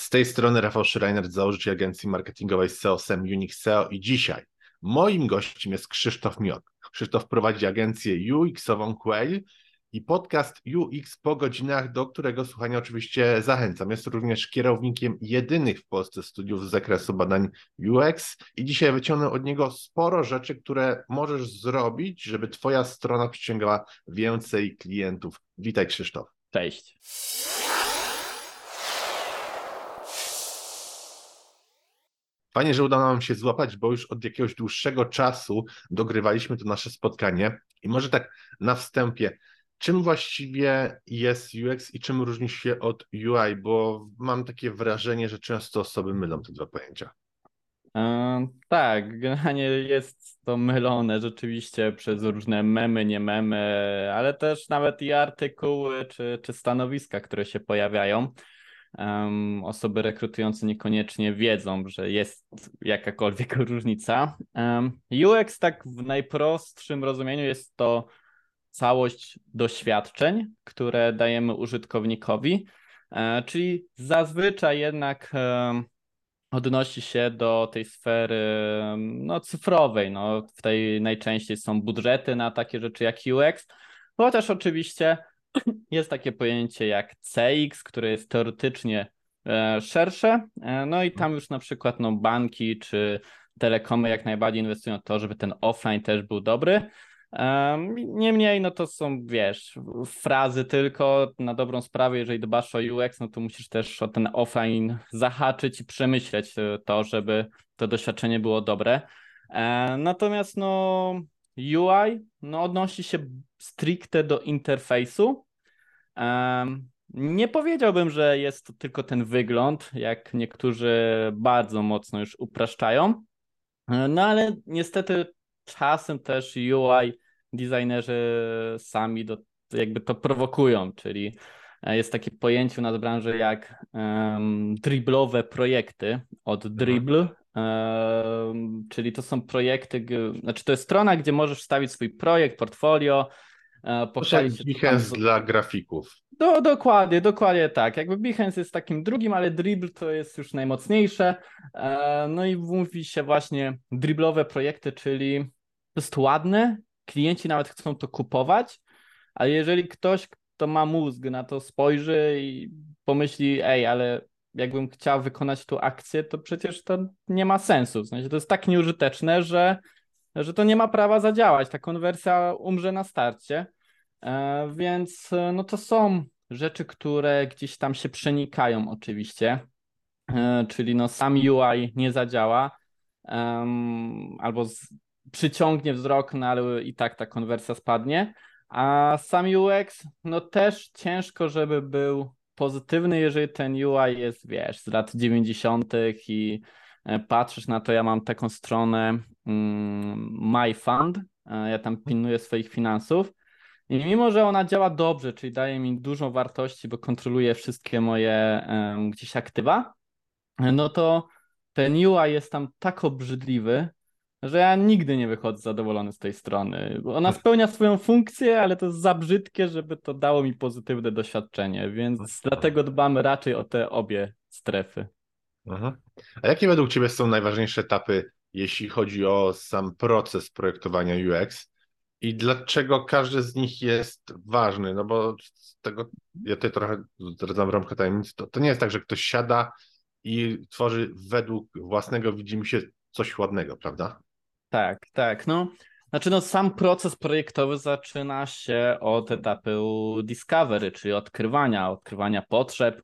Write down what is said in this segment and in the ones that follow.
Z tej strony Rafał Schreiner, założyciel agencji marketingowej SEO SEM Unix SEO i dzisiaj moim gościem jest Krzysztof Miot. Krzysztof prowadzi agencję UX-ową Quail i podcast UX po godzinach, do którego słuchania oczywiście zachęcam. Jest również kierownikiem jedynych w Polsce studiów z zakresu badań UX i dzisiaj wyciągnę od niego sporo rzeczy, które możesz zrobić, żeby twoja strona przyciągała więcej klientów. Witaj Krzysztof. Cześć. Fajnie, że udało nam się złapać, bo już od jakiegoś dłuższego czasu dogrywaliśmy to nasze spotkanie. I może tak na wstępie, czym właściwie jest UX i czym różni się od UI? Bo mam takie wrażenie, że często osoby mylą te dwa pojęcia. E, tak, generalnie jest to mylone rzeczywiście przez różne memy, nie memy, ale też nawet i artykuły czy, czy stanowiska, które się pojawiają um, osoby rekrutujące niekoniecznie wiedzą, że jest jakakolwiek różnica. Um, UX tak w najprostszym rozumieniu jest to całość doświadczeń, które dajemy użytkownikowi, e, czyli zazwyczaj jednak e, odnosi się do tej sfery no, cyfrowej. No, w tej najczęściej są budżety na takie rzeczy jak UX, chociaż oczywiście jest takie pojęcie jak CX, które jest teoretycznie e, szersze, e, no i tam już na przykład no, banki czy telekomy jak najbardziej inwestują w to, żeby ten offline też był dobry. Niemniej, no to są, wiesz, frazy tylko na dobrą sprawę, jeżeli dbasz o UX, no to musisz też o ten offline zahaczyć i przemyśleć e, to, żeby to doświadczenie było dobre. Natomiast no UI no, odnosi się stricte do interfejsu. Nie powiedziałbym, że jest to tylko ten wygląd, jak niektórzy bardzo mocno już upraszczają. No ale niestety czasem też UI designerzy sami do, jakby to prowokują, czyli e, jest takie pojęcie u nas w branży jak um, driblowe projekty od mhm. dribble, czyli to są projekty, znaczy to jest strona, gdzie możesz wstawić swój projekt, portfolio, e, pochwalić się. Behance tam... dla grafików. Do, dokładnie, dokładnie tak. Jakby Behance jest takim drugim, ale Dribble to jest już najmocniejsze. E, no i mówi się właśnie driblowe projekty, czyli to jest ładne, klienci nawet chcą to kupować, ale jeżeli ktoś, kto ma mózg na to spojrzy i pomyśli, ej, ale jakbym chciał wykonać tu akcję, to przecież to nie ma sensu. W sensie to jest tak nieużyteczne, że, że to nie ma prawa zadziałać. Ta konwersja umrze na starcie. E, więc e, no to są rzeczy, które gdzieś tam się przenikają oczywiście. E, czyli no sam UI nie zadziała albo z, przyciągnie wzrok, no ale i tak ta konwersja spadnie. A sam UX, no też ciężko, żeby był pozytywny, jeżeli ten UI jest, wiesz, z lat 90. i e, patrzysz na to, ja mam taką stronę mm, My Fund, ja tam pilnuję swoich finansów i mimo, że ona działa dobrze, czyli daje mi dużą wartości, bo kontroluje wszystkie moje um, gdzieś aktywa, no to ten UI jest tam tak obrzydliwy, że ja nigdy nie wychodzę zadowolony z tej strony. Ona spełnia swoją funkcję, ale to jest za brzydkie, żeby to dało mi pozytywne doświadczenie, więc dlatego dbamy raczej o te obie strefy. Aha. A jakie według Ciebie są najważniejsze etapy, jeśli chodzi o sam proces projektowania UX i dlaczego każdy z nich jest ważny? No bo z tego, ja tutaj trochę zdradzam ramkę tajemnicy, to, to nie jest tak, że ktoś siada i tworzy według własnego widzimy się coś ładnego, prawda? Tak, tak. No, znaczy, no, sam proces projektowy zaczyna się od etapu discovery, czyli odkrywania, odkrywania potrzeb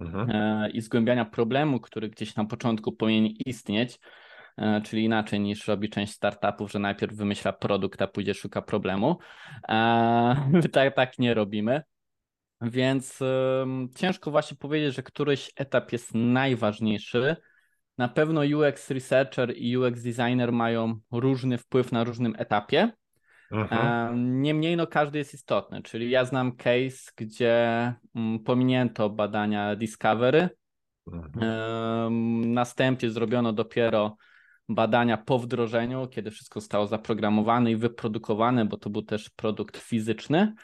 mhm. e, i zgłębiania problemu, który gdzieś na początku powinien istnieć. E, czyli inaczej niż robi część startupów, że najpierw wymyśla produkt, a później szuka problemu. E, tak, tak nie robimy. Więc ciężko właśnie powiedzieć, że któryś etap jest najważniejszy. Na pewno UX researcher i UX designer mają różny wpływ na różnym etapie. Aha. Niemniej no, każdy jest istotny, czyli ja znam case, gdzie mm, pominięto badania discovery. Następnie zrobiono dopiero badania po wdrożeniu, kiedy wszystko zostało zaprogramowane i wyprodukowane, bo to był też produkt fizyczny.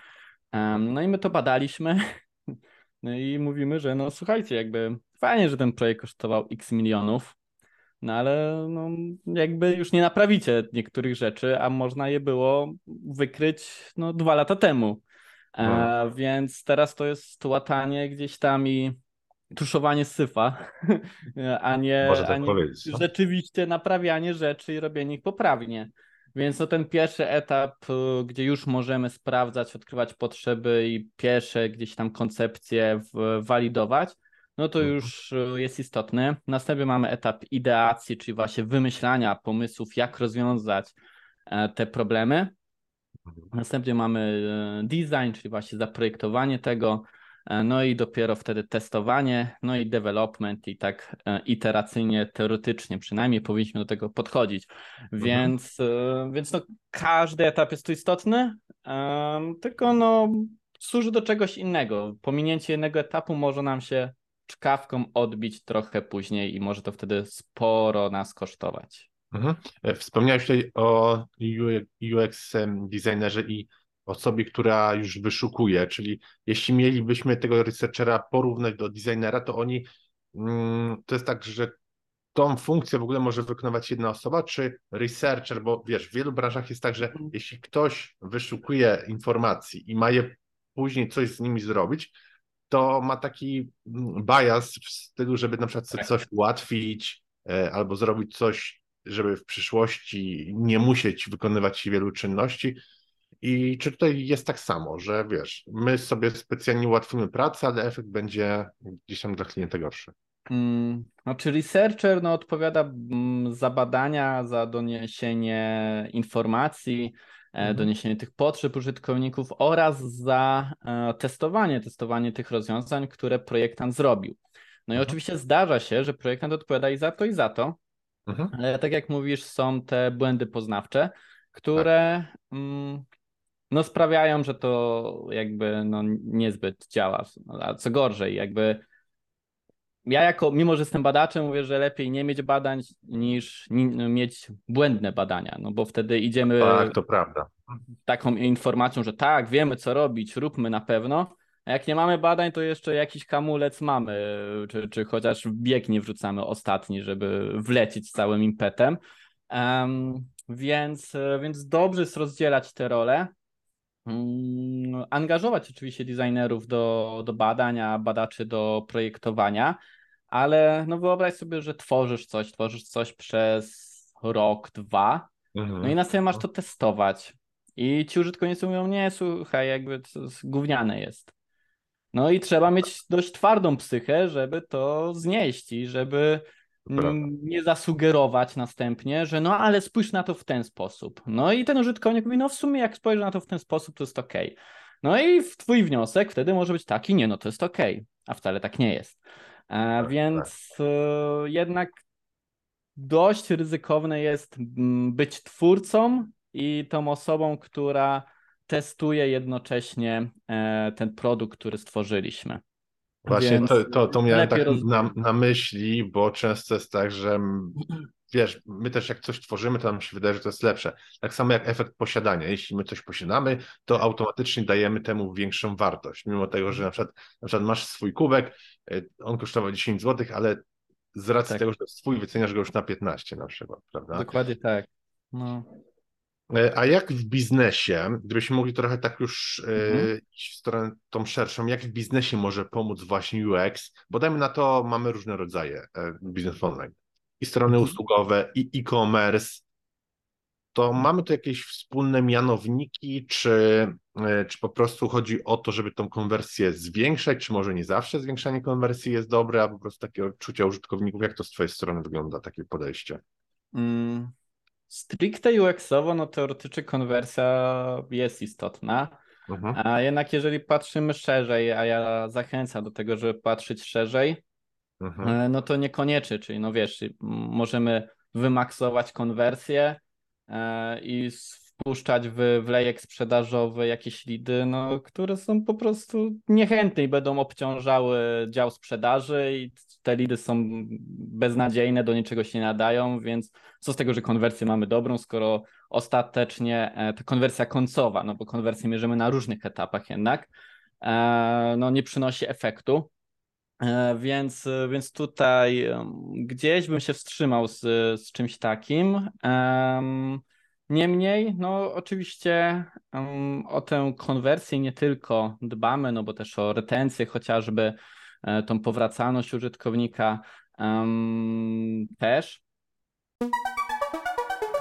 No i my to badaliśmy. No i mówimy, że no słuchajcie, jakby fajnie, że ten projekt kosztował x milionów, no ale no, jakby już nie naprawicie niektórych rzeczy, a można je było wykryć no, dwa lata temu. E, no. Więc teraz to jest łatanie gdzieś tam i tuszowanie syfa, a nie, tak a nie rzeczywiście naprawianie rzeczy i robienie ich poprawnie. Więc to ten pierwszy etap, y, gdzie już możemy sprawdzać, odkrywać potrzeby i pierwsze gdzieś tam koncepcje walidować, no to mhm. już y, jest istotny. Następnie mamy etap ideacji, czyli właśnie wymyślania pomysłów, jak rozwiązać e, te problemy. Mhm. Następnie mamy e, design, czyli właśnie zaprojektowanie tego, e, no i dopiero wtedy testowanie, no i development i tak iteracyjnie, teoretycznie przynajmniej powinniśmy do tego podchodzić. Mhm. Więc, więc no, każdy etap jest tu istotny, tylko no, służy do czegoś innego. Pominięcie jednego etapu może nam się czkawką odbić trochę później i może to wtedy sporo nas kosztować. Mhm. E, wspomniałeś tutaj o UX designerze i osobie, która już wyszukuje, czyli jeśli mielibyśmy tego researchera porównać do designera, to oni, mm, to jest tak, że tą funkcję w ogóle może wykonywać jedna osoba, czy researcher, bo wiesz, w wielu branżach jest tak, że mhm. jeśli ktoś wyszukuje informacji i ma je później coś z nimi zrobić, to ma taki mm, bias w stylu, żeby na przykład sobie coś ułatwić e, albo zrobić coś, żeby w przyszłości nie musieć wykonywać wielu czynności. I czy tutaj jest tak samo, że wiesz, my sobie specjalnie ułatwimy pracę, ale efekt będzie gdzieś tam dla klienta gorszy? Hmm, znaczy researcher no, odpowiada mm, za badania, za doniesienie informacji. Doniesienie tych potrzeb użytkowników oraz za e, testowanie, testowanie tych rozwiązań, które projektant zrobił. No i mhm. oczywiście zdarza się, że projektant odpowiada i za to, i za to, mhm. ale tak jak mówisz, są te błędy poznawcze, które tak. no, sprawiają, że to jakby no, niezbyt działa. A co gorzej, jakby ja jako, mimo że jestem badaczem, mówię, że lepiej nie mieć badań niż mieć błędne badania, no bo wtedy idziemy tak, to prawda. taką informacją, że tak, wiemy co robić, róbmy na pewno, a jak nie mamy badań, to jeszcze jakiś kamulec mamy, czy, czy chociaż bieg nie wrzucamy ostatni, żeby wlecieć całym impetem. Um, więc, więc dobrze jest rozdzielać te role. Um, angażować oczywiście designerów do, do badania, badaczy do projektowania, ale no wyobraź sobie, że tworzysz coś, tworzysz coś przez rok, dwa, mhm. no i następnie masz to testować. I ci użytkownicy mówią, nie, słuchaj, jakby to gówniane jest. No i trzeba mieć dość twardą psychę, żeby to znieść i żeby nie zasugerować następnie, że no ale spójrz na to w ten sposób. No i ten użytkownik mówi, no w sumie jak spojrzę na to w ten sposób, to jest ok. No i twój wniosek wtedy może być taki, nie no to jest ok, a wcale tak nie jest. E, tak, więc tak. E, jednak dość ryzykowne jest być twórcą i tą osobą, która testuje jednocześnie e, ten produkt, który stworzyliśmy. Właśnie Więc to, to, to miałem tak roz... na, na myśli, bo często jest tak, że wiesz, my też jak coś tworzymy, to nam się wydaje, że to jest lepsze. Tak samo jak efekt posiadania. Jeśli my coś posiadamy, to automatycznie dajemy temu większą wartość. Mimo tego, że na przykład, na przykład masz swój kubek, y, on kosztował 10 zł, ale z racji tak. tego, że to jest twój, wyceniasz go już na 15 na przykład, prawda? Dokładnie tak. No. E, a jak w biznesie, gdybyśmy mogli trochę tak już e, mhm. iść w stronę tą szerszą, jak w biznesie może pomóc właśnie UX? Bo dajmy na to, mamy różne rodzaje e, biznes online. I strony mhm. usługowe, i e-commerce. To mamy tu jakieś wspólne mianowniki, czy, czy po prostu chodzi o to, żeby tą konwersję zwiększać, czy może nie zawsze zwiększanie konwersji jest dobre, a po prostu takie odczucia użytkowników? Jak to z Twojej strony wygląda, takie podejście? Mm Stricte UX-owo, no teoretycznie konwersja jest istotna, mhm. a jednak jeżeli patrzymy szerzej, a ja zachęcam do tego, żeby patrzeć szerzej, mhm. E, no to niekoniecznie, czyli no wiesz, możemy wymaksować konwersję e, i wpuszczać w wlejek sprzedażowy jakieś lidy, no, które są po prostu niechętne i będą obciążały dział sprzedaży i te lidy są beznadziejne, do niczego się nie nadają, więc co z tego, że konwersję mamy dobrą, skoro ostatecznie e, ta konwersja końcowa, no bo konwersję mierzymy na różnych etapach jednak, e, no nie przynosi efektu. Więc, więc tutaj gdzieś bym się wstrzymał z, z czymś takim. Niemniej, no oczywiście um, o tę konwersję nie tylko dbamy, no bo też o retencję chociażby, e, tą powracalność użytkownika um, też.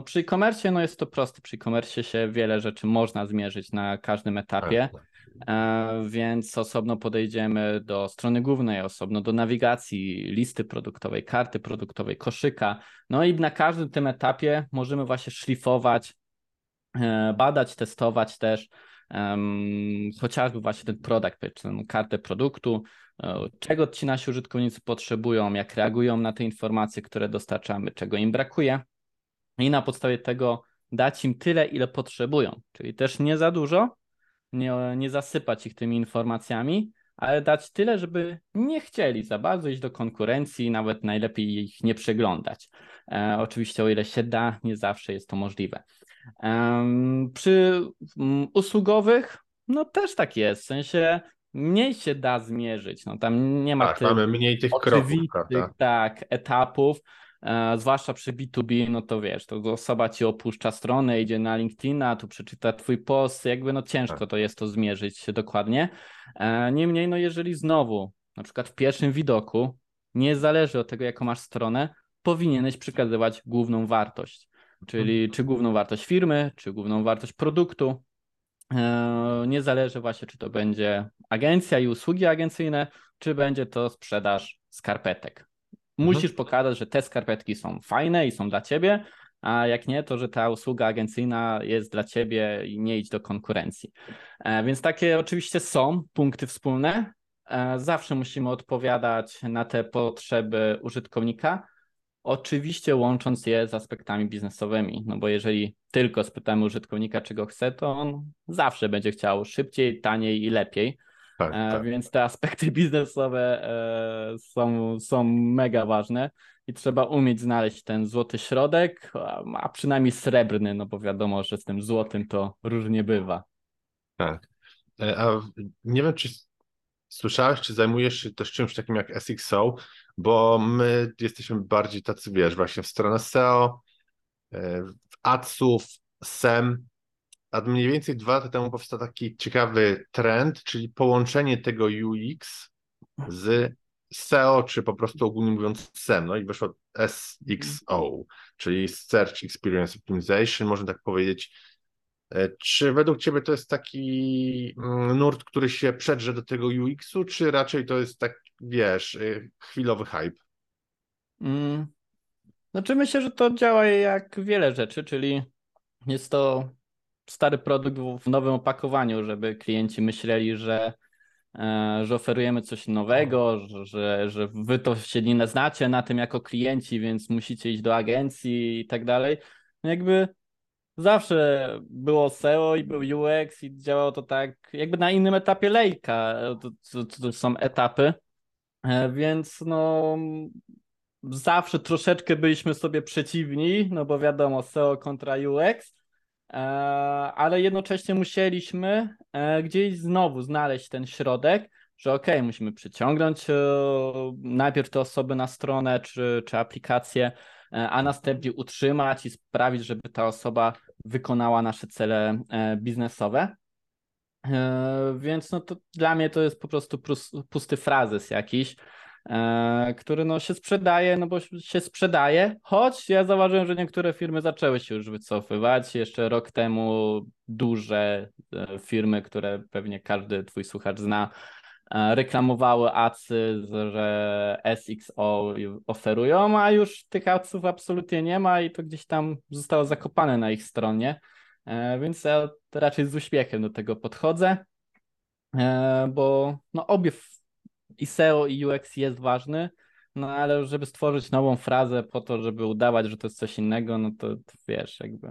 przy e-commerce no jest to proste. Przy e-commerce się wiele rzeczy można zmierzyć na każdym etapie. Tak, tak. E, więc osobno podejdziemy do strony głównej, osobno do nawigacji, listy produktowej, karty produktowej, koszyka. No i na każdym tym etapie możemy właśnie szlifować, e, badać, testować też um, chociażby właśnie ten page, tę kartę produktu, e, czego ci nasi użytkownicy potrzebują, jak reagują na te informacje, które dostarczamy, czego im brakuje i na podstawie tego dać im tyle, ile potrzebują, czyli też nie za dużo, nie, nie zasypać ich tymi informacjami, ale dać tyle, żeby nie chcieli za bardzo iść do konkurencji, nawet najlepiej ich nie przeglądać. E, oczywiście, o ile się da, nie zawsze jest to możliwe. E, przy usługowych, no też tak jest, w sensie mniej się da zmierzyć. No, tam nie ma tak, tych mniej tych kroków, tak, etapów. E, zwłaszcza przy B2B, no to wiesz, to osoba ci opuszcza stronę, idzie na LinkedIna, tu przeczyta twój post, jakby no ciężko tak. to jest to zmierzyć dokładnie. E, niemniej, no jeżeli znowu, na przykład w pierwszym widoku, nie zależy od tego, jaką masz stronę, powinieneś przekazywać główną wartość, czyli mhm. czy główną wartość firmy, czy główną wartość produktu. E, nie zależy właśnie, czy to będzie agencja i usługi agencyjne, czy będzie to sprzedaż skarpetek. Mhm. Musisz pokazać, że te skarpetki są fajne i są dla ciebie, a jak nie, to że ta usługa agencyjna jest dla ciebie i nie idź do konkurencji. E, więc takie oczywiście są punkty wspólne. E, zawsze musimy odpowiadać na te potrzeby użytkownika, oczywiście łącząc je z aspektami biznesowymi, no bo jeżeli tylko spytamy użytkownika, czego chce, to on zawsze będzie chciał szybciej, taniej i lepiej. Tak, e, tak. Więc te aspekty biznesowe e, są, są mega ważne i trzeba umieć znaleźć ten złoty środek, a przynajmniej srebrny, no bo wiadomo, że z tym złotym to różnie bywa. Tak. E, a nie wiem, czy słyszałeś, czy zajmujesz się też czymś takim jak SXO, bo my jesteśmy bardziej tacy, wiesz, właśnie w stronę SEO, w adsów, SEM, a mniej więcej dwa lata temu powstał taki ciekawy trend, czyli połączenie tego UX z SEO, czy po prostu ogólnie mówiąc SEM, no i wyszło SXO, czyli Search Experience Optimization, można tak powiedzieć. E, czy według Ciebie to jest taki mm, nurt, który się przedrze do tego UX-u, czy raczej to jest tak, wiesz, e, chwilowy hype? Mm. Znaczy myślę, że to działa jak wiele rzeczy, czyli jest to stary produkt w nowym opakowaniu, żeby klienci myśleli, że, e, że oferujemy coś nowego, że, że wy to się nie znacie na tym jako klienci, więc musicie iść do agencji i tak dalej. No jakby zawsze było SEO i był UX i działało to tak jakby na innym etapie lejka. To, to, to są etapy, e, więc no zawsze troszeczkę byliśmy sobie przeciwni, no bo wiadomo SEO kontra UX, ale jednocześnie musieliśmy e, gdzieś znowu znaleźć ten środek, że ok, musimy przyciągnąć e, najpierw te osoby na stronę czy, czy aplikację, a następnie utrzymać i sprawić, żeby ta osoba wykonała nasze cele biznesowe. Więc no to dla mnie to jest po prostu pusty frazes jakiś. E, który no się sprzedaje, no bo się sprzedaje, choć ja zauważyłem, że niektóre firmy zaczęły się już wycofywać. Jeszcze rok temu duże e, firmy, które pewnie każdy twój słuchacz zna, e, reklamowały adsy, że SXO oferują, a już tych adsów absolutnie nie ma i to gdzieś tam zostało zakopane na ich stronie, więc ja raczej z uśmiechem do tego podchodzę, bo no obie i SEO i UX jest ważny, no ale żeby stworzyć nową frazę po to, żeby udawać, że to jest coś innego, no to, to wiesz, jakby,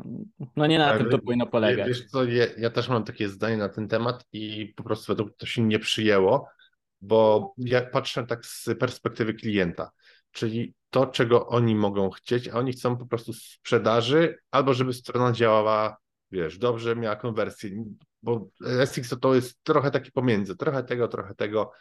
no nie na Ale tym to powinno polegać. Wiesz co, ja, ja też mam takie zdanie na ten temat i po prostu według to się nie przyjęło, bo ja patrzę tak z perspektywy klienta, czyli to, czego oni mogą chcieć, a oni chcą po prostu sprzedaży albo żeby strona działała, wiesz, dobrze, miała konwersję, bo SX to jest trochę taki pomiędzy, trochę tego, trochę tego,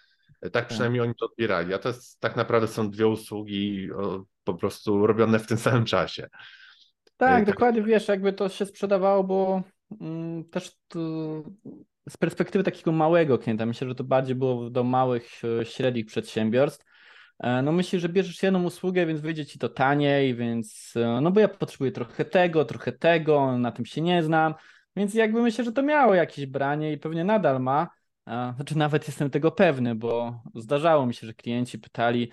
tak przynajmniej oni to odbierali, a to jest, tak naprawdę są dwie usługi o, po prostu robione w tym samym czasie. Tak, tak. dokładnie, wiesz, jakby to się sprzedawało, bo mm, też to, z perspektywy takiego małego klienta, myślę, że to bardziej było do małych, e, średnich przedsiębiorstw, e, no myślisz, że bierzesz jedną usługę, więc wyjdzie ci to taniej, więc e, no bo ja potrzebuję trochę tego, trochę tego, na tym się nie znam, więc jakby myślę, że to miało jakieś branie i pewnie nadal ma, znaczy nawet jestem tego pewny, bo zdarzało mi się, że klienci pytali,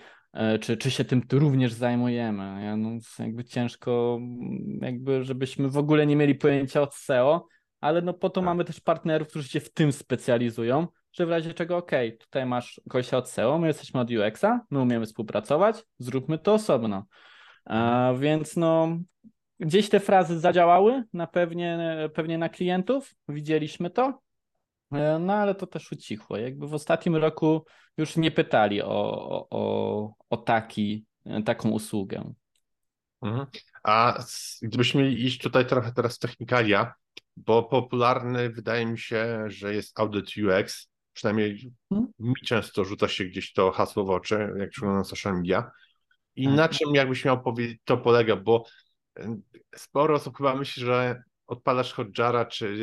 czy, czy się tym również zajmujemy. Ja, no, jakby ciężko, jakby żebyśmy w ogóle nie mieli pojęcia od SEO, ale no po to tak. mamy też partnerów, którzy się w tym specjalizują, że w razie czego, ok, tutaj masz kogoś od SEO, my jesteśmy od UX-a, my umiemy współpracować, zróbmy to osobno. A, mhm. więc no, gdzieś te frazy zadziałały na pewnie, pewnie na klientów, widzieliśmy to, e, no ale to też ucichło. Jakby w ostatnim roku już nie pytali o, o, o taki, taką usługę. Mhm. A gdybyśmy mieli iść tutaj trochę teraz w technikalia, bo popularny wydaje mi się, że jest audyt UX, przynajmniej hmm? mi często rzuca się gdzieś to hasło w oczy, jak przeglądam na social media. I hmm. na czym jakbyś miał powiedzieć, to polega, bo sporo osób chyba myśli, że odpalasz Hotjara, czy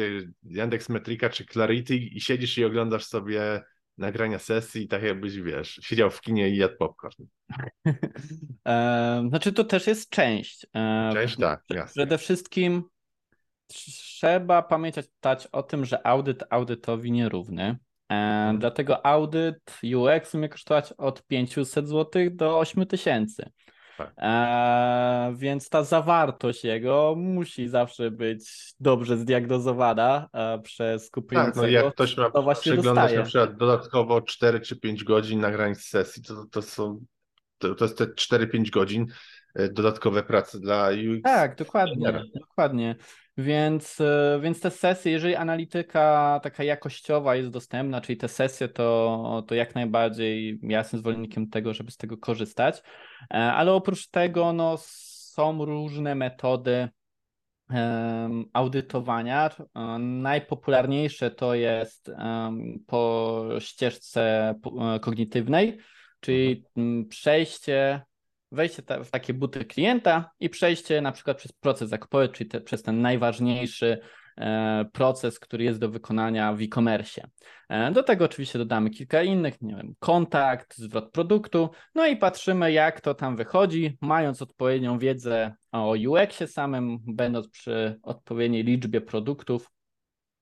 Yandex Metrika, czy Clarity i siedzisz i oglądasz sobie nagrania sesji, tak jakbyś, wiesz, siedział w kinie i jadł popcorn. znaczy to też jest część. Część, tak, jasne. Przede wszystkim trzeba pamiętać o tym, że audyt audytowi nierówny. Hmm. Dlatego audyt UX umie kosztować od 500 zł do 8000. Tak. E, więc ta zawartość jego musi zawsze być dobrze zdiagnozowana e, przez kupującego. Tak, no jak ktoś ma to właśnie przeglądać na przykład dodatkowo 4 czy 5 godzin nagrań z sesji, to, to są to, to jest te 4-5 godzin e, dodatkowe pracy dla UX. Tak, dokładnie, dokładnie. Więc, e, więc te sesje, jeżeli analityka taka jakościowa jest dostępna, czyli te sesje, to, to jak najbardziej ja jestem zwolennikiem tego, żeby z tego korzystać. E, ale oprócz tego no, są różne metody audytowania. E, najpopularniejsze to jest po ścieżce kognitywnej, czyli mhm. przejście wejście w takie buty klienta i przejście na przykład przez proces zakupowy, czyli te, przez ten najważniejszy e, proces, który jest do wykonania w e-commerce. E, do tego oczywiście dodamy kilka innych, nie wiem, kontakt, zwrot produktu, no i patrzymy jak to tam wychodzi, mając odpowiednią wiedzę o UX-ie samym, będąc przy odpowiedniej liczbie produktów,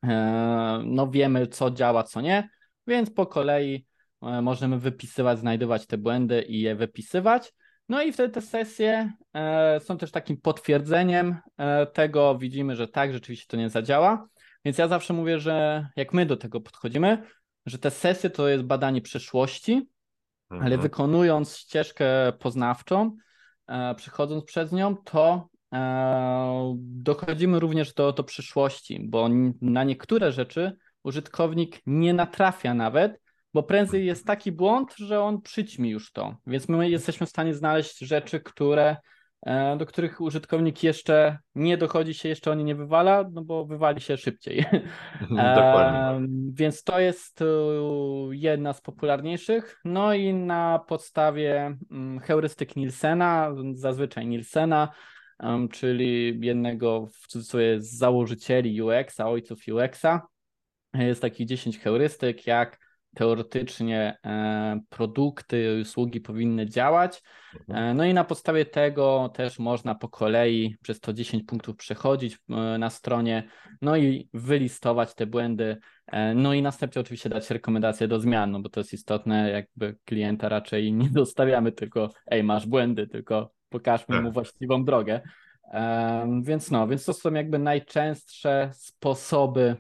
e, no wiemy co działa, co nie, więc po kolei możemy wypisywać, znajdować te błędy i je wypisywać. No i wtedy te sesje e, są też takim potwierdzeniem e, tego, widzimy, że tak, rzeczywiście to nie zadziała. Więc ja zawsze mówię, że jak my do tego podchodzimy, że te sesje to jest badanie przeszłości, mhm. ale wykonując ścieżkę poznawczą, e, przechodząc przez nią, to dochodzimy również do, do przyszłości, bo na niektóre rzeczy użytkownik nie natrafia nawet, bo prędzej jest taki błąd, że on przyćmi już to. Więc my jesteśmy w stanie znaleźć rzeczy, które, e, do których użytkownik jeszcze nie dochodzi się, jeszcze oni nie wywala, no bo wywali się szybciej. Dokładnie. Więc to jest e, jedna z popularniejszych. No i na podstawie mm, heurystyk Nielsena, zazwyczaj Nielsena, czyli jednego w cudzysłowie z założycieli UX-a, ojców UX-a, jest takich 10 heurystyk, jak teoretycznie e, produkty, usługi powinny działać. Mhm. E, no i na podstawie tego też można po kolei przez to 10 punktów przechodzić e, na stronie, no i wylistować te błędy, no i następnie oczywiście dać rekomendacje do zmian, no bo to jest istotne, jakby klienta raczej nie dostawiamy tylko, ej, masz błędy, tylko pokażmy mu tak. właściwą drogę. Więc no, więc to są jakby najczęstsze sposoby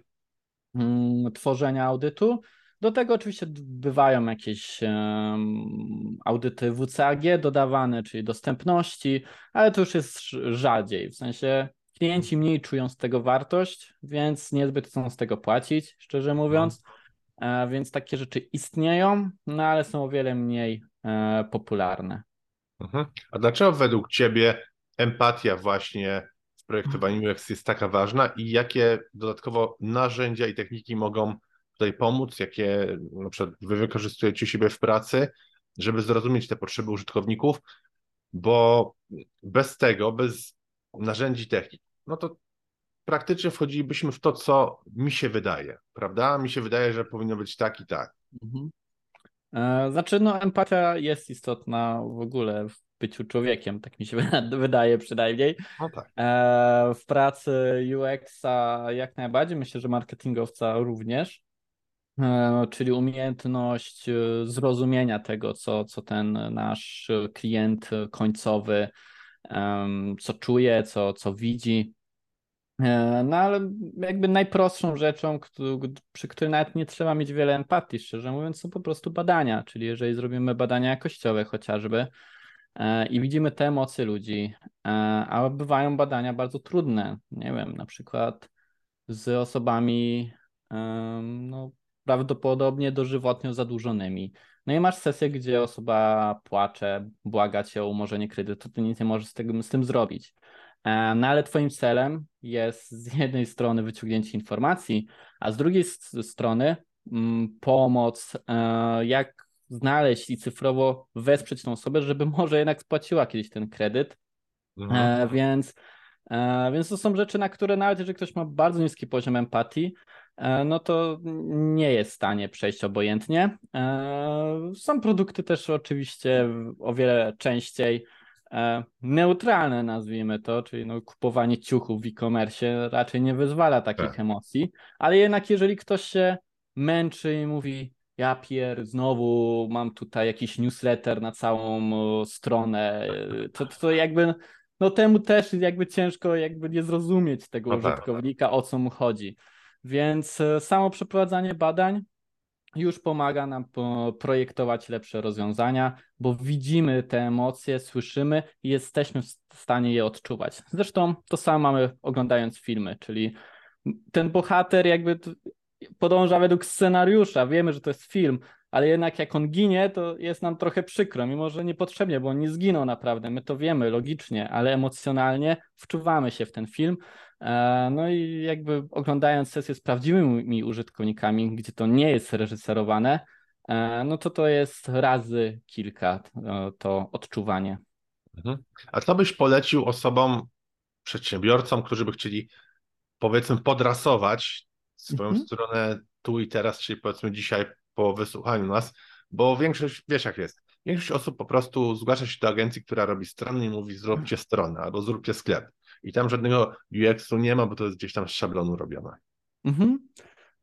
mm, tworzenia audytu. Do tego oczywiście bywają jakieś um, audyty WCAG dodawane, czyli dostępności, ale to już jest rzadziej. W sensie klienci mniej czują z tego wartość, więc niezbyt chcą z tego płacić, szczerze mówiąc. E, więc takie rzeczy istnieją, no ale są o wiele mniej e, popularne. Mhm. A dlaczego według Ciebie empatia właśnie w projektowaniu UX jest taka ważna i jakie dodatkowo narzędzia i techniki mogą tutaj pomóc, jakie na przykład Wy wykorzystujecie siebie w pracy, żeby zrozumieć te potrzeby użytkowników, bo bez tego, bez narzędzi technik, no to praktycznie wchodzilibyśmy w to, co mi się wydaje, prawda? Mi się wydaje, że powinno być tak i tak. Mhm. E, znaczy, no, empatia jest istotna w ogóle w byciu człowiekiem, tak mi się wydaje przynajmniej. No tak. E, w pracy UX-a jak najbardziej, myślę, że marketingowca również, czyli umiejętność zrozumienia tego, co, co ten nasz klient końcowy, co czuje, co, co widzi, E, no ale jakby najprostszą rzeczą, przy której nawet nie trzeba mieć wiele empatii, szczerze mówiąc, są po prostu badania. Czyli jeżeli zrobimy badania jakościowe chociażby e, i widzimy te emocje ludzi, e, a bywają badania bardzo trudne, nie wiem, na przykład z osobami no, prawdopodobnie dożywotnio zadłużonymi. No i masz sesję, gdzie osoba płacze, błaga cię o umorzenie kredytu, ty nic nie możesz z, tego, z tym zrobić. E, no ale Twoim celem jest z jednej strony wyciągnięcie informacji, a z drugiej strony mm, pomoc, e, jak znaleźć i cyfrowo wesprzeć tą osobę, żeby może jednak spłaciła kiedyś ten kredyt. Mhm. E, więc, więc to są rzeczy, na które nawet jeżeli ktoś ma bardzo niski poziom empatii, no to nie jest w stanie przejść obojętnie. Są produkty też oczywiście o wiele częściej E, neutralne, nazwijmy to, czyli no, kupowanie ciuchów w e-commerce raczej nie wyzwala takich tak. emocji, ale jednak jeżeli ktoś się męczy i mówi ja pier, znowu mam tutaj jakiś newsletter na całą stronę, to, to jakby no temu też jakby ciężko jakby nie zrozumieć tego no tak. użytkownika, o co mu chodzi. Więc e, samo przeprowadzanie badań już pomaga nam projektować lepsze rozwiązania, bo widzimy te emocje, słyszymy i jesteśmy w stanie je odczuwać. Zresztą to samo mamy oglądając filmy, czyli ten bohater jakby podąża według scenariusza, wiemy, że to jest film, ale jednak jak on ginie, to jest nam trochę przykro, mimo że niepotrzebnie, bo on nie zginął naprawdę, my to wiemy logicznie, ale emocjonalnie wczuwamy się w ten film, no i jakby oglądając sesję z prawdziwymi użytkownikami, gdzie to nie jest reżyserowane, e, no to to jest razy kilka e, to odczuwanie. Mhm. A co byś polecił osobom, przedsiębiorcom, którzy by chcieli powiedzmy podrasować swoją mhm. stronę tu i teraz, czyli powiedzmy dzisiaj po wysłuchaniu nas, bo większość, wiesz jak jest, większość osób po prostu zgłasza się do agencji, która robi strony i mówi zróbcie stronę albo zróbcie sklep i tam żadnego UX-u nie ma, bo to jest gdzieś tam z szablonu robione. Mhm.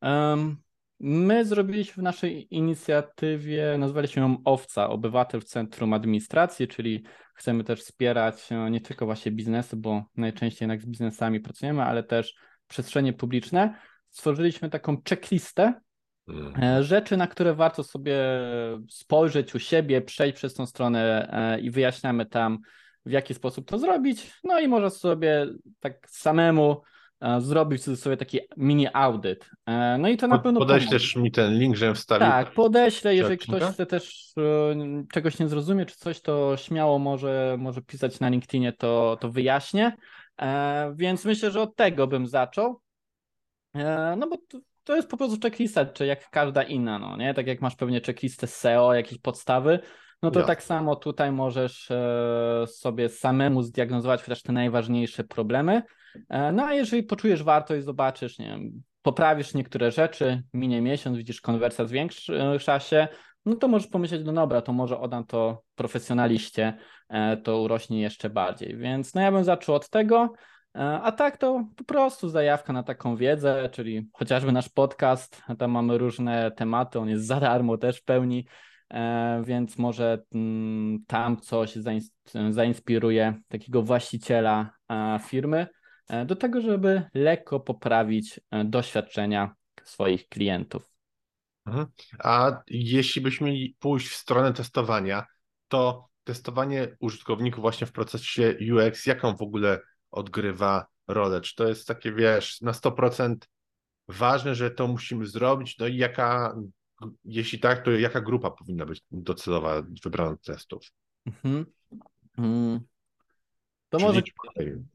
Um, my zrobiliśmy w naszej inicjatywie, nazwaliśmy ją OWCA, Obywatel w Centrum Administracji, czyli chcemy też wspierać e, nie tylko właśnie biznesy, bo najczęściej jednak z biznesami pracujemy, ale też przestrzenie publiczne. Stworzyliśmy taką checklistę mhm. rzeczy, na które warto sobie spojrzeć u siebie, przejść przez tą stronę e, i wyjaśniamy tam w jaki sposób to zrobić. No i może sobie tak samemu e, zrobić sobie taki mini audyt. E, no i to na pewno. Podeślesz mi ten link, żebym wstawił. Tak, podeślę. Jeżeli ktoś chce też e, czegoś nie zrozumie, czy coś, to śmiało może, może pisać na LinkedInie, to, to wyjaśnię. Więc myślę, że od tego bym zaczął. No bo to, to jest po prostu checklista, czy jak każda inna, no nie? Tak jak masz pewnie checklistę SEO, jakieś podstawy, no to tak samo tutaj możesz e, sobie samemu zdiagnozować chociaż te najważniejsze problemy. E, no a jeżeli poczujesz wartość, zobaczysz, nie wiem, poprawisz niektóre rzeczy, minie miesiąc, widzisz konwersja zwiększa się, no to możesz pomyśleć, no dobra, to może oddam to profesjonaliście, e, to urośnie jeszcze bardziej. Więc no ja bym zaczął od tego. A tak to po prostu zajawka na taką wiedzę, czyli chociażby nasz podcast, tam mamy różne tematy, on jest za darmo też w pełni, więc może mm, tam coś zainspiruje takiego właściciela e, firmy e, do tego, żeby lekko poprawić doświadczenia swoich klientów. Mhm. A jeśli byśmy mieli pójść w stronę testowania, to testowanie użytkowników właśnie w procesie UX, jaką w ogóle odgrywa rolę? Czy to jest takie, wiesz, na 100% ważne, że to musimy zrobić? No i jaka, jeśli tak, to jaka grupa powinna być docelowa wybrana do testów? Mhm. Mm. To może,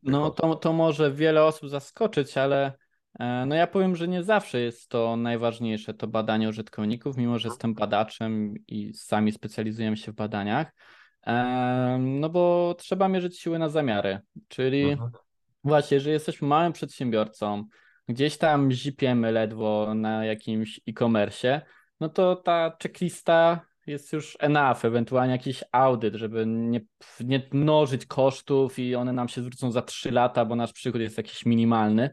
no, to, to może wiele osób zaskoczyć, ale e, no ja powiem, że nie zawsze jest to najważniejsze, to badanie użytkowników, mimo że jestem badaczem i sami specjalizujemy się w badaniach. No bo trzeba mierzyć siły na zamiary, czyli mhm. właśnie, że jesteśmy małym przedsiębiorcą, gdzieś tam zipiemy ledwo na jakimś e-commerce, no to ta checklista jest już enough, ewentualnie jakiś audyt, żeby nie, nie mnożyć kosztów i one nam się zwrócą za 3 lata, bo nasz przychód jest jakiś minimalny.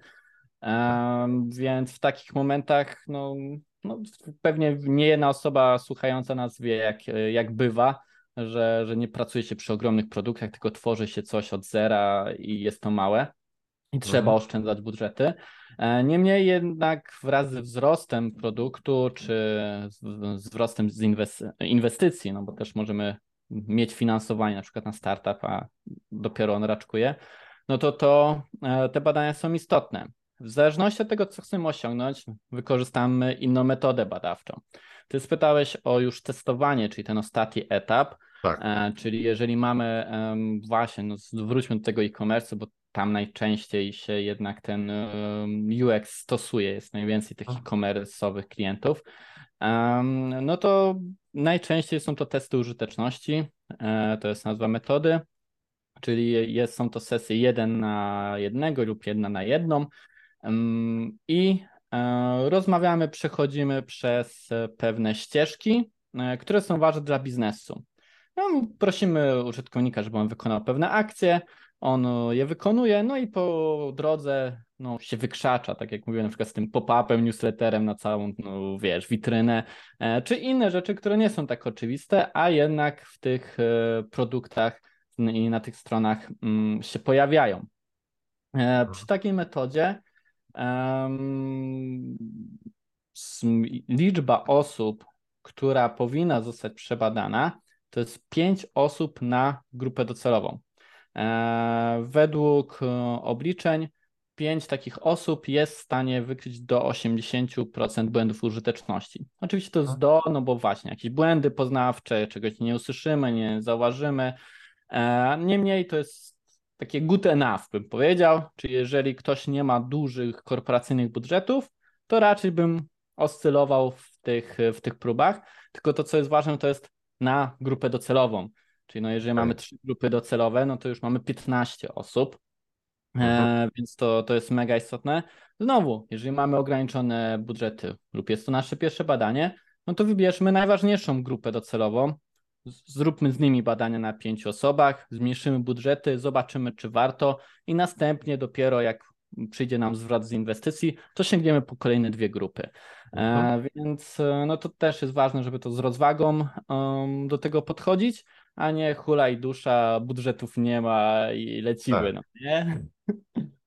Um, więc w takich momentach, no, no, pewnie nie jedna osoba słuchająca nas wie, jak, jak bywa, że, że nie pracuje się przy ogromnych produktach, tylko tworzy się coś od zera i jest to małe i trzeba mhm. oszczędzać budżety. E, niemniej jednak wraz ze wzrostem produktu czy z wzrostem z inwestycji, no bo też możemy mieć finansowanie na przykład na startup, a dopiero on raczkuje, no to, to e, te badania są istotne. W zależności od tego, co chcemy osiągnąć, wykorzystamy inną metodę badawczą. Ty spytałeś o już testowanie, czyli ten ostatni etap, tak. E, czyli jeżeli mamy właśnie, no wróćmy do tego e-commerce, bo tam najczęściej się jednak ten UX stosuje, jest najwięcej tych e-commerce'owych klientów, no to najczęściej są to testy użyteczności, e, to jest nazwa metody, czyli jest, są to sesje jeden na jednego lub jedna na jedną. I e, rozmawiamy, przechodzimy przez pewne ścieżki, które są ważne dla biznesu. No, prosimy użytkownika, żeby on wykonał pewne akcje, on je wykonuje, no i po drodze no, się wykrzacza, tak jak mówiłem na przykład z tym pop-upem, newsletterem na całą, no, wiesz, witrynę, e, czy inne rzeczy, które nie są tak oczywiste, a jednak w tych e, produktach i na tych stronach mm, się pojawiają. E, przy takiej metodzie um, liczba osób, która powinna zostać przebadana, to jest 5 osób na grupę docelową. E, według e, obliczeń 5 takich osób jest w stanie wykryć do 80% błędów użyteczności. Oczywiście to jest do, no bo właśnie jakieś błędy poznawcze, czegoś nie usłyszymy, nie zauważymy. E, niemniej to jest takie good enough, bym powiedział, czyli jeżeli ktoś nie ma dużych korporacyjnych budżetów, to raczej bym oscylował w tych, w tych próbach. Tylko to, co jest ważne, to jest na grupę docelową. Czyli no jeżeli tak. mamy trzy grupy docelowe, no to już mamy 15 osób, e, mhm. więc to, to jest mega istotne. Znowu, jeżeli mamy ograniczone budżety lub jest to nasze pierwsze badanie, no to wybierzmy najważniejszą grupę docelową, zróbmy z nimi badania na pięciu osobach, zmniejszymy budżety, zobaczymy, czy warto i następnie dopiero jak przyjdzie nam zwrot z inwestycji, to sięgniemy po kolejne dwie grupy. E, mhm. więc e, no to też jest ważne, żeby to z rozwagą um, do tego podchodzić, a nie hulaj dusza, budżetów nie ma i lecimy, tak. no nie?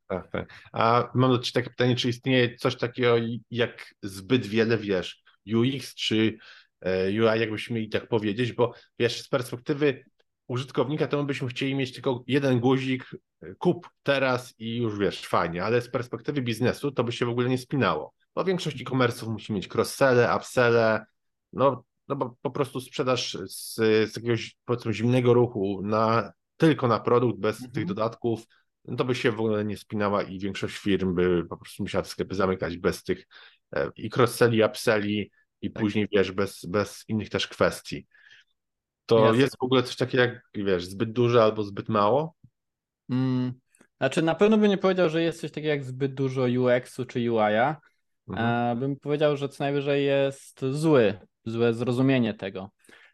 Tak, tak. A mam do Ciebie takie pytanie, czy istnieje coś takiego jak zbyt wiele, wiesz, UX czy e, UI, jakbyśmy mieli tak powiedzieć, bo wiesz, z perspektywy użytkownika to my byśmy chcieli mieć tylko jeden guzik, kup teraz i już wiesz, fajnie, ale z perspektywy biznesu to by się w ogóle nie spinało. Bo większość e-commerce'ów musi mieć cross-selle, upselle, no no bo po prostu sprzedaż z, z jakiegoś powiedzmy zimnego ruchu na, tylko na produkt bez mhm. tych dodatków, no to by się w ogóle nie spinała i większość firm by po prostu musiała sklepy zamykać bez tych e, i cross-selli, upselli i tak. później wiesz, bez, bez innych też kwestii. To Jasne. jest w ogóle coś takiego jak, wiesz, zbyt dużo albo zbyt mało? Mm, znaczy na pewno bym nie powiedział, że jest coś takiego jak zbyt dużo UX-u czy UI-a. Mhm. E, bym powiedział, że co najwyżej jest zły złe zrozumienie tego.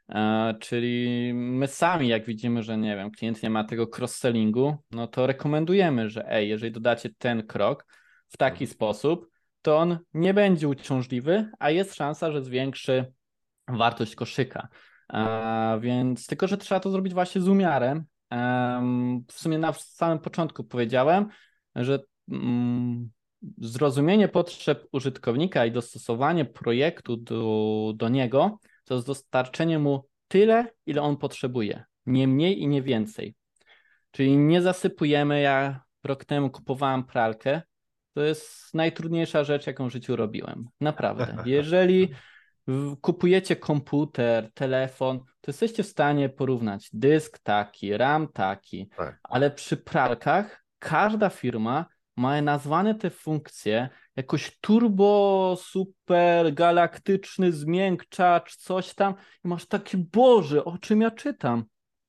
E, czyli my sami, jak widzimy, że nie wiem, klient nie ma tego cross-sellingu, no to rekomendujemy, że ej, jeżeli dodacie ten krok w taki sposób, to on nie będzie uciążliwy, a jest szansa, że zwiększy wartość koszyka. E, więc tylko, że trzeba to zrobić właśnie z umiarem. E, w sumie na samym początku powiedziałem, że mm, zrozumienie potrzeb użytkownika i dostosowanie projektu do, do niego to jest dostarczenie mu tyle, ile on potrzebuje, nie mniej i nie więcej. Czyli nie zasypujemy. Ja rok temu kupowałem pralkę. To jest najtrudniejsza rzecz, jaką w życiu robiłem. Naprawdę. Jeżeli kupujecie komputer, telefon, to jesteście w stanie porównać dysk taki, RAM taki, tak. ale przy pralkach każda firma ma nazwane te funkcje jakoś turbo, super, galaktyczny zmiękczacz, coś tam i masz takie, Boże, o czym ja czytam?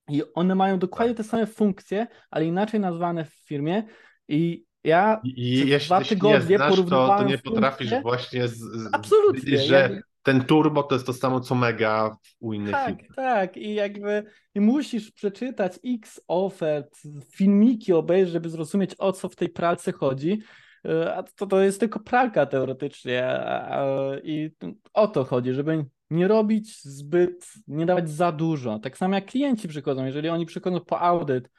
I one mają dokładnie te same funkcje, ale inaczej nazwane w firmie i ja I jeśli, dwa tygodnie nie znasz, to, to nie potrafisz funkcje. właśnie z, z, Absolutnie. że. Ten turbo to jest to samo co mega u innych Tak, firm. tak i jakby i musisz przeczytać x ofert, filmiki obejrzeć, żeby zrozumieć o co w tej pralce chodzi, e, a to, to jest tylko pralka teoretycznie i o to chodzi, żeby nie robić zbyt, nie dawać za dużo. Tak samo jak klienci przychodzą, jeżeli oni przychodzą po audyt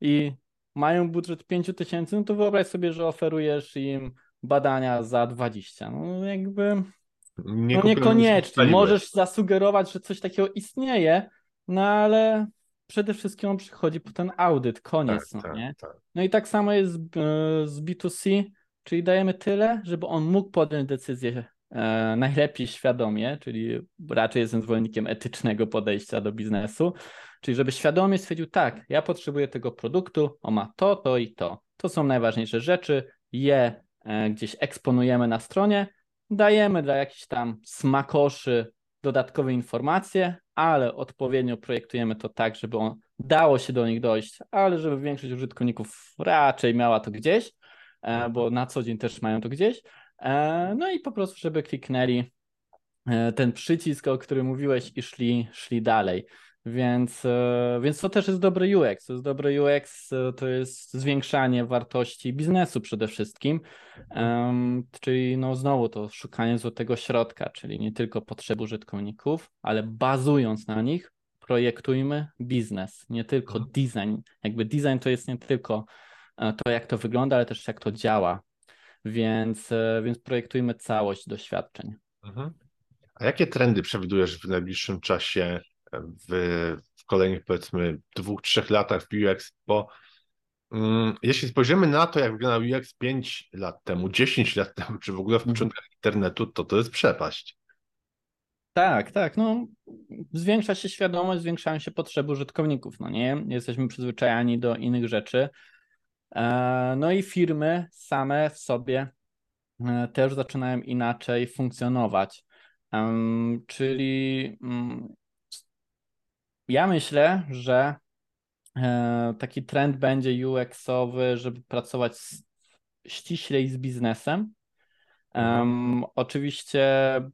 i mają budżet 5 tysięcy, no to wyobraź sobie, że oferujesz im badania za 20. No jakby nie no niekoniecznie. Możesz zasugerować, że coś takiego istnieje, no ale przede wszystkim on przychodzi po ten audyt, koniec. Tak, no, tak, nie? Tak. no i tak samo jest z, z B2C, czyli dajemy tyle, żeby on mógł podjąć decyzję e, najlepiej świadomie, czyli raczej jestem zwolennikiem etycznego podejścia do biznesu, czyli żeby świadomie stwierdził, tak, ja potrzebuję tego produktu, on ma to, to i to. To są najważniejsze rzeczy, je e, gdzieś eksponujemy na stronie, dajemy dla jakichś tam smakoszy dodatkowe informacje, ale odpowiednio projektujemy to tak, żeby on dało się do nich dojść, ale żeby większość użytkowników raczej miała to gdzieś, e, bo na co dzień też mają to gdzieś. E, no i po prostu, żeby kliknęli e, ten przycisk, o którym mówiłeś i szli, szli dalej. Więc, więc to też jest dobry UX. To jest dobry UX, to jest zwiększanie wartości biznesu przede wszystkim. Um, czyli no znowu to szukanie złotego środka, czyli nie tylko potrzeb użytkowników, ale bazując na nich, projektujmy biznes, nie tylko mhm. design. Jakby design to jest nie tylko to, jak to wygląda, ale też jak to działa. Więc, e, więc projektujmy całość doświadczeń. Mhm. A jakie trendy przewidujesz w najbliższym czasie w, w kolejnych powiedzmy dwóch, trzech latach w UX? Bo mm, jeśli spojrzymy na to, jak wyglądał UX 5 lat temu, 10 lat temu, czy w ogóle w mhm. początkach internetu, to to jest przepaść. Tak, tak. No, zwiększa się świadomość, zwiększają się potrzeby użytkowników. No nie? Jesteśmy przyzwyczajani do innych rzeczy. E, no i firmy same w sobie e, też zaczynają inaczej funkcjonować. Czyli mm, ja myślę, że e, taki trend będzie UX-owy, żeby pracować ściślej z biznesem. Um, oczywiście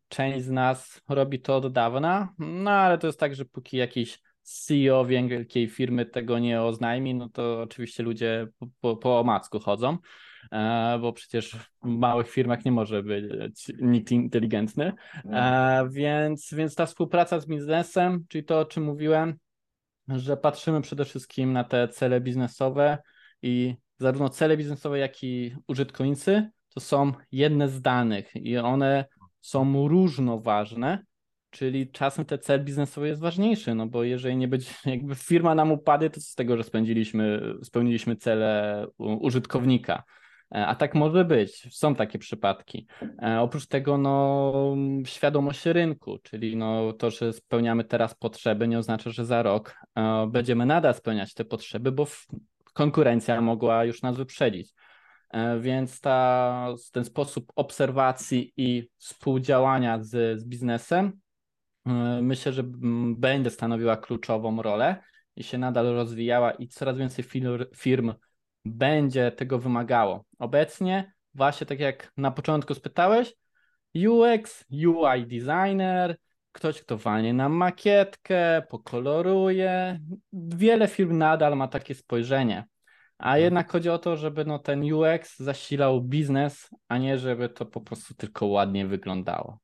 część z nas robi to od dawna, no ale to jest tak, że póki jakiś CEO wielkiej firmy tego nie oznajmi, no to oczywiście ludzie po, po, po omacku chodzą, e, bo przecież w małych firmach nie może być nikt inteligentny. E, więc, więc ta współpraca z biznesem, czyli to, o czym mówiłem, że patrzymy przede wszystkim na te cele biznesowe i zarówno cele biznesowe, jak i użytkownicy to są jedne z danych i one są różnoważne Czyli czasem ten cel biznesowy jest ważniejszy, no bo jeżeli nie będzie, jakby firma nam upadnie, to z tego, że spędziliśmy, spełniliśmy cele użytkownika. E, a tak może być, są takie przypadki. E, oprócz tego, no, świadomość rynku, czyli no, to, że spełniamy teraz potrzeby, nie oznacza, że za rok e, będziemy nadal spełniać te potrzeby, bo konkurencja mogła już nas wyprzedzić. Więc ta, ten sposób obserwacji i współdziałania z, z biznesem myślę, że będzie stanowiła kluczową rolę i się nadal rozwijała i coraz więcej firm będzie tego wymagało. Obecnie, właśnie tak jak na początku spytałeś, UX, UI designer, ktoś, kto walnie nam makietkę, pokoloruje. Wiele firm nadal ma takie spojrzenie. A mhm. jednak chodzi o to, żeby no, ten UX zasilał biznes, a nie żeby to po prostu tylko ładnie wyglądało.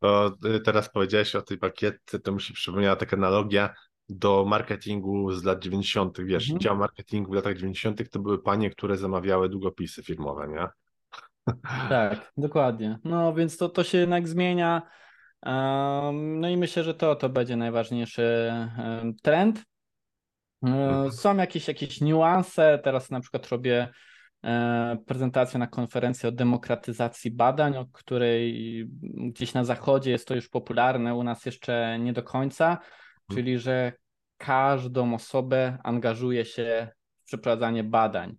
To y, teraz powiedziałeś o tej pakietce, to mi się przypomniała taka analogia do marketingu z lat 90. Wiesz, mhm. dział marketingu w latach 90. to były panie, które zamawiały długopisy firmowe, nie? Tak, dokładnie. No więc to, to się jednak zmienia. No i myślę, że to, to będzie najważniejszy trend. Mhm. Są jakieś, jakieś niuanse. Teraz na przykład robię e, prezentację na konferencji o demokratyzacji badań, o której gdzieś na zachodzie jest to już popularne, u nas jeszcze nie do końca, mhm. czyli że każdą osobę angażuje się w przeprowadzanie badań,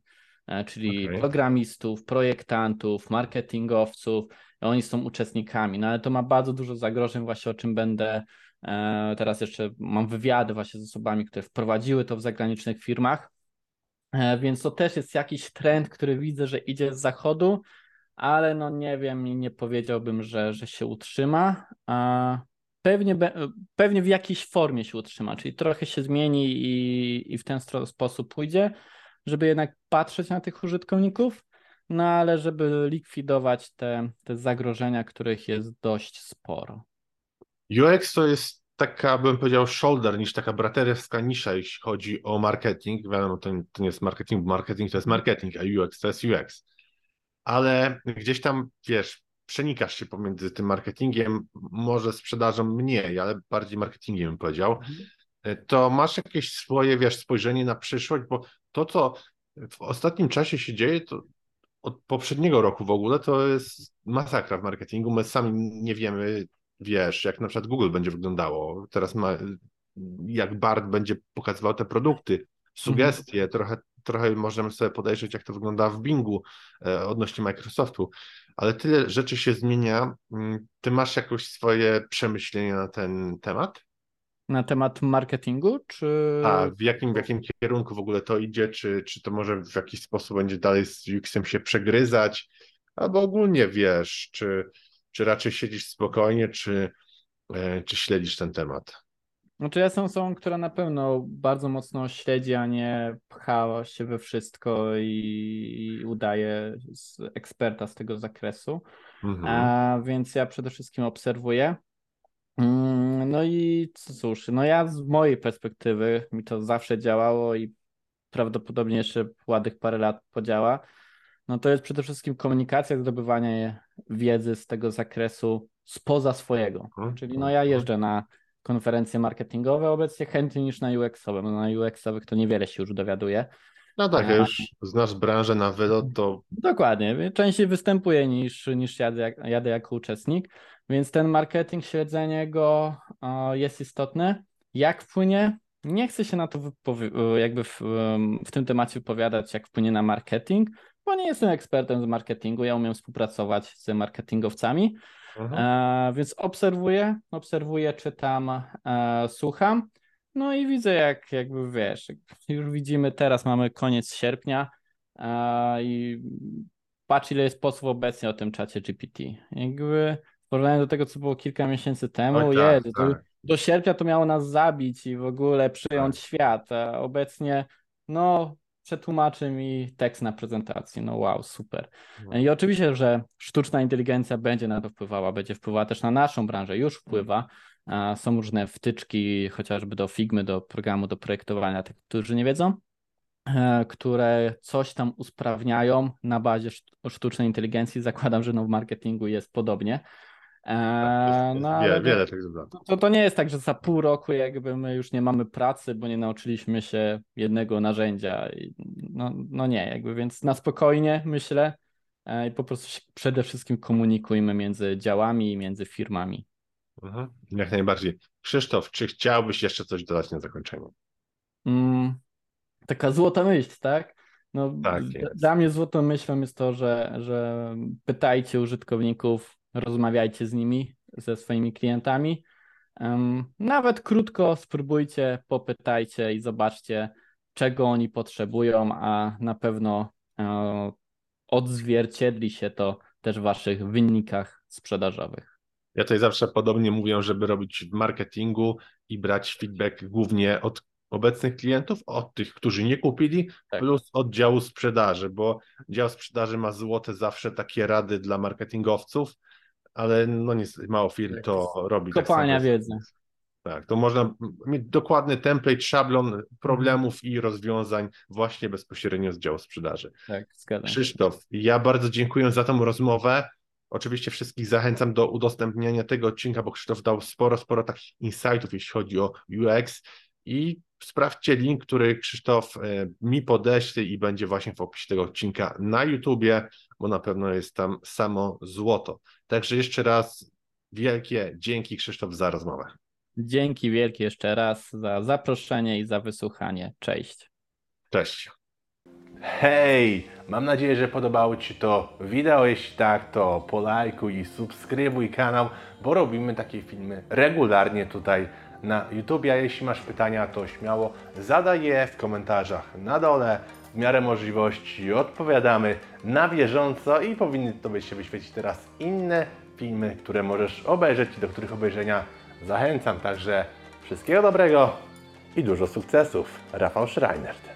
e, czyli okay. programistów, projektantów, marketingowców, oni są uczestnikami, no ale to ma bardzo dużo zagrożeń, właśnie o czym będę e, teraz jeszcze mam wywiady właśnie z osobami, które wprowadziły to w zagranicznych firmach, więc to też jest jakiś trend, który widzę, że idzie z zachodu, ale no nie wiem i nie powiedziałbym, że, że się utrzyma. Pewnie, pewnie w jakiejś formie się utrzyma, czyli trochę się zmieni i, i w ten sposób pójdzie, żeby jednak patrzeć na tych użytkowników, no ale żeby likwidować te, te zagrożenia, których jest dość sporo. UX to jest taka, bym powiedział, shoulder niż taka braterska nisza, jeśli chodzi o marketing. Wiadomo, to, to nie jest marketing, marketing to jest marketing, a UX to jest UX. Ale gdzieś tam, wiesz, przenikasz się pomiędzy tym marketingiem, może sprzedażą mniej, ale bardziej marketingiem bym powiedział. Mhm. To masz jakieś swoje, wiesz, spojrzenie na przyszłość, bo to, co w ostatnim czasie się dzieje, to od poprzedniego roku w ogóle to jest masakra w marketingu. My sami nie wiemy, wiesz, jak na przykład Google będzie wyglądało. Teraz ma, jak Bart będzie pokazywał te produkty, sugestie, mhm. trochę, trochę możemy sobie podejrzeć, jak to wygląda w Bingu e, odnośnie Microsoftu, ale tyle rzeczy się zmienia. Mm, ty masz jakoś swoje przemyślenia na ten temat? na temat marketingu, czy... A w jakim, w jakim kierunku w ogóle to idzie, czy, czy to może w jakiś sposób będzie dalej z UX-em się przegryzać, albo ogólnie wiesz, czy, czy raczej siedzisz spokojnie, czy, e, czy śledzisz ten temat? Znaczy ja jestem osobą, która na pewno bardzo mocno śledzi, a nie pcha się we wszystko i, i udaje z eksperta z tego zakresu. Mhm. A, więc ja przede wszystkim obserwuję. Mm, no i cóż, no ja z mojej perspektywy mi to zawsze działało i prawdopodobnie jeszcze ładnych parę lat podziała. No to jest przede wszystkim komunikacja, zdobywanie wiedzy z tego zakresu spoza swojego. Czyli no ja jeżdżę na konferencje marketingowe obecnie chętniej niż na UX-owe. No na UX-owych to niewiele się już dowiaduje. No tak, a już znasz branżę na wylot, to... Dokładnie, częściej występuję niż, niż jadę, jadę jako uczestnik. Więc ten marketing, śledzenie go jest istotne. Jak wpłynie? Nie chcę się na to jakby w, w tym temacie wypowiadać, jak wpłynie na marketing, bo nie jestem ekspertem z marketingu. Ja umiem współpracować z marketingowcami, mhm. e, więc obserwuję, obserwuję, czytam, e, słucham. No i widzę, jak jakby wiesz, już widzimy teraz, mamy koniec sierpnia e, i patrz, ile jest posłów obecnie o tym czacie GPT. Jakby porównaniu do tego, co było kilka miesięcy temu, Oj, tak, jest, tak. Do, do sierpnia to miało nas zabić i w ogóle przyjąć tak. świat, a obecnie no przetłumaczy mi tekst na prezentacji. No wow, super. I oczywiście, że sztuczna inteligencja będzie na to wpływała, będzie wpływała też na naszą branżę, już wpływa. Są różne wtyczki, chociażby do Figmy, do programu do projektowania, tych, którzy nie wiedzą, e, które coś tam usprawniają na bazie sztucznej inteligencji. Zakładam, że no w marketingu jest podobnie. Eee, no, wiele, wiele tych To, to nie jest tak, że za pół roku jakby my już nie mamy pracy, bo nie nauczyliśmy się jednego narzędzia. No, no nie, jakby więc na spokojnie myślę e, i po prostu się przede wszystkim komunikujmy między działami i między firmami. Mhm, jak najbardziej. Krzysztof, czy chciałbyś jeszcze coś dodać na zakończenie? Mm, taka złota myśl, tak? No, tak dla mnie złotą myślą jest to, że, że pytajcie użytkowników, rozmawiajcie z nimi, ze swoimi klientami. Nawet krótko spróbujcie, popytajcie i zobaczcie, czego oni potrzebują, a na pewno e, odzwierciedli się to też w waszych wynikach sprzedażowych. Ja tutaj zawsze podobnie mówię, żeby robić w marketingu i brać feedback głównie od obecnych klientów, od tych, którzy nie kupili, tak. plus od działu sprzedaży, bo dział sprzedaży ma złote zawsze takie rady dla marketingowców, ale no niestety mało firm to robi. Tak Kopalnia tak wiedzy. Tak, to można mieć dokładny template, szablon problemów i rozwiązań właśnie bezpośrednio z działu sprzedaży. Tak, zgadzam. Krzysztof, ja bardzo dziękuję za tą rozmowę. Oczywiście wszystkich zachęcam do udostępniania tego odcinka, bo Krzysztof dał sporo, sporo takich insightów, jeśli chodzi o UX i sprawdźcie link, który Krzysztof e, mi podeśle i będzie właśnie w opisie tego odcinka na YouTubie, bo na pewno jest tam samo złoto. Także jeszcze raz wielkie dzięki Krzysztof za rozmowę. Dzięki wielkie jeszcze raz za zaproszenie i za wysłuchanie. Cześć. Cześć. Hej! Mam nadzieję, że podobało Ci to wideo. Jeśli tak, to polajkuj i subskrybuj kanał, bo robimy takie filmy regularnie tutaj na YouTube. A jeśli masz pytania, to śmiało zadaj je w komentarzach na dole. W miarę możliwości odpowiadamy na bieżąco i powinny Tobie się wyświecić teraz inne filmy, które możesz obejrzeć i do których obejrzenia zachęcam. Także wszystkiego dobrego i dużo sukcesów. Rafał Schreinert.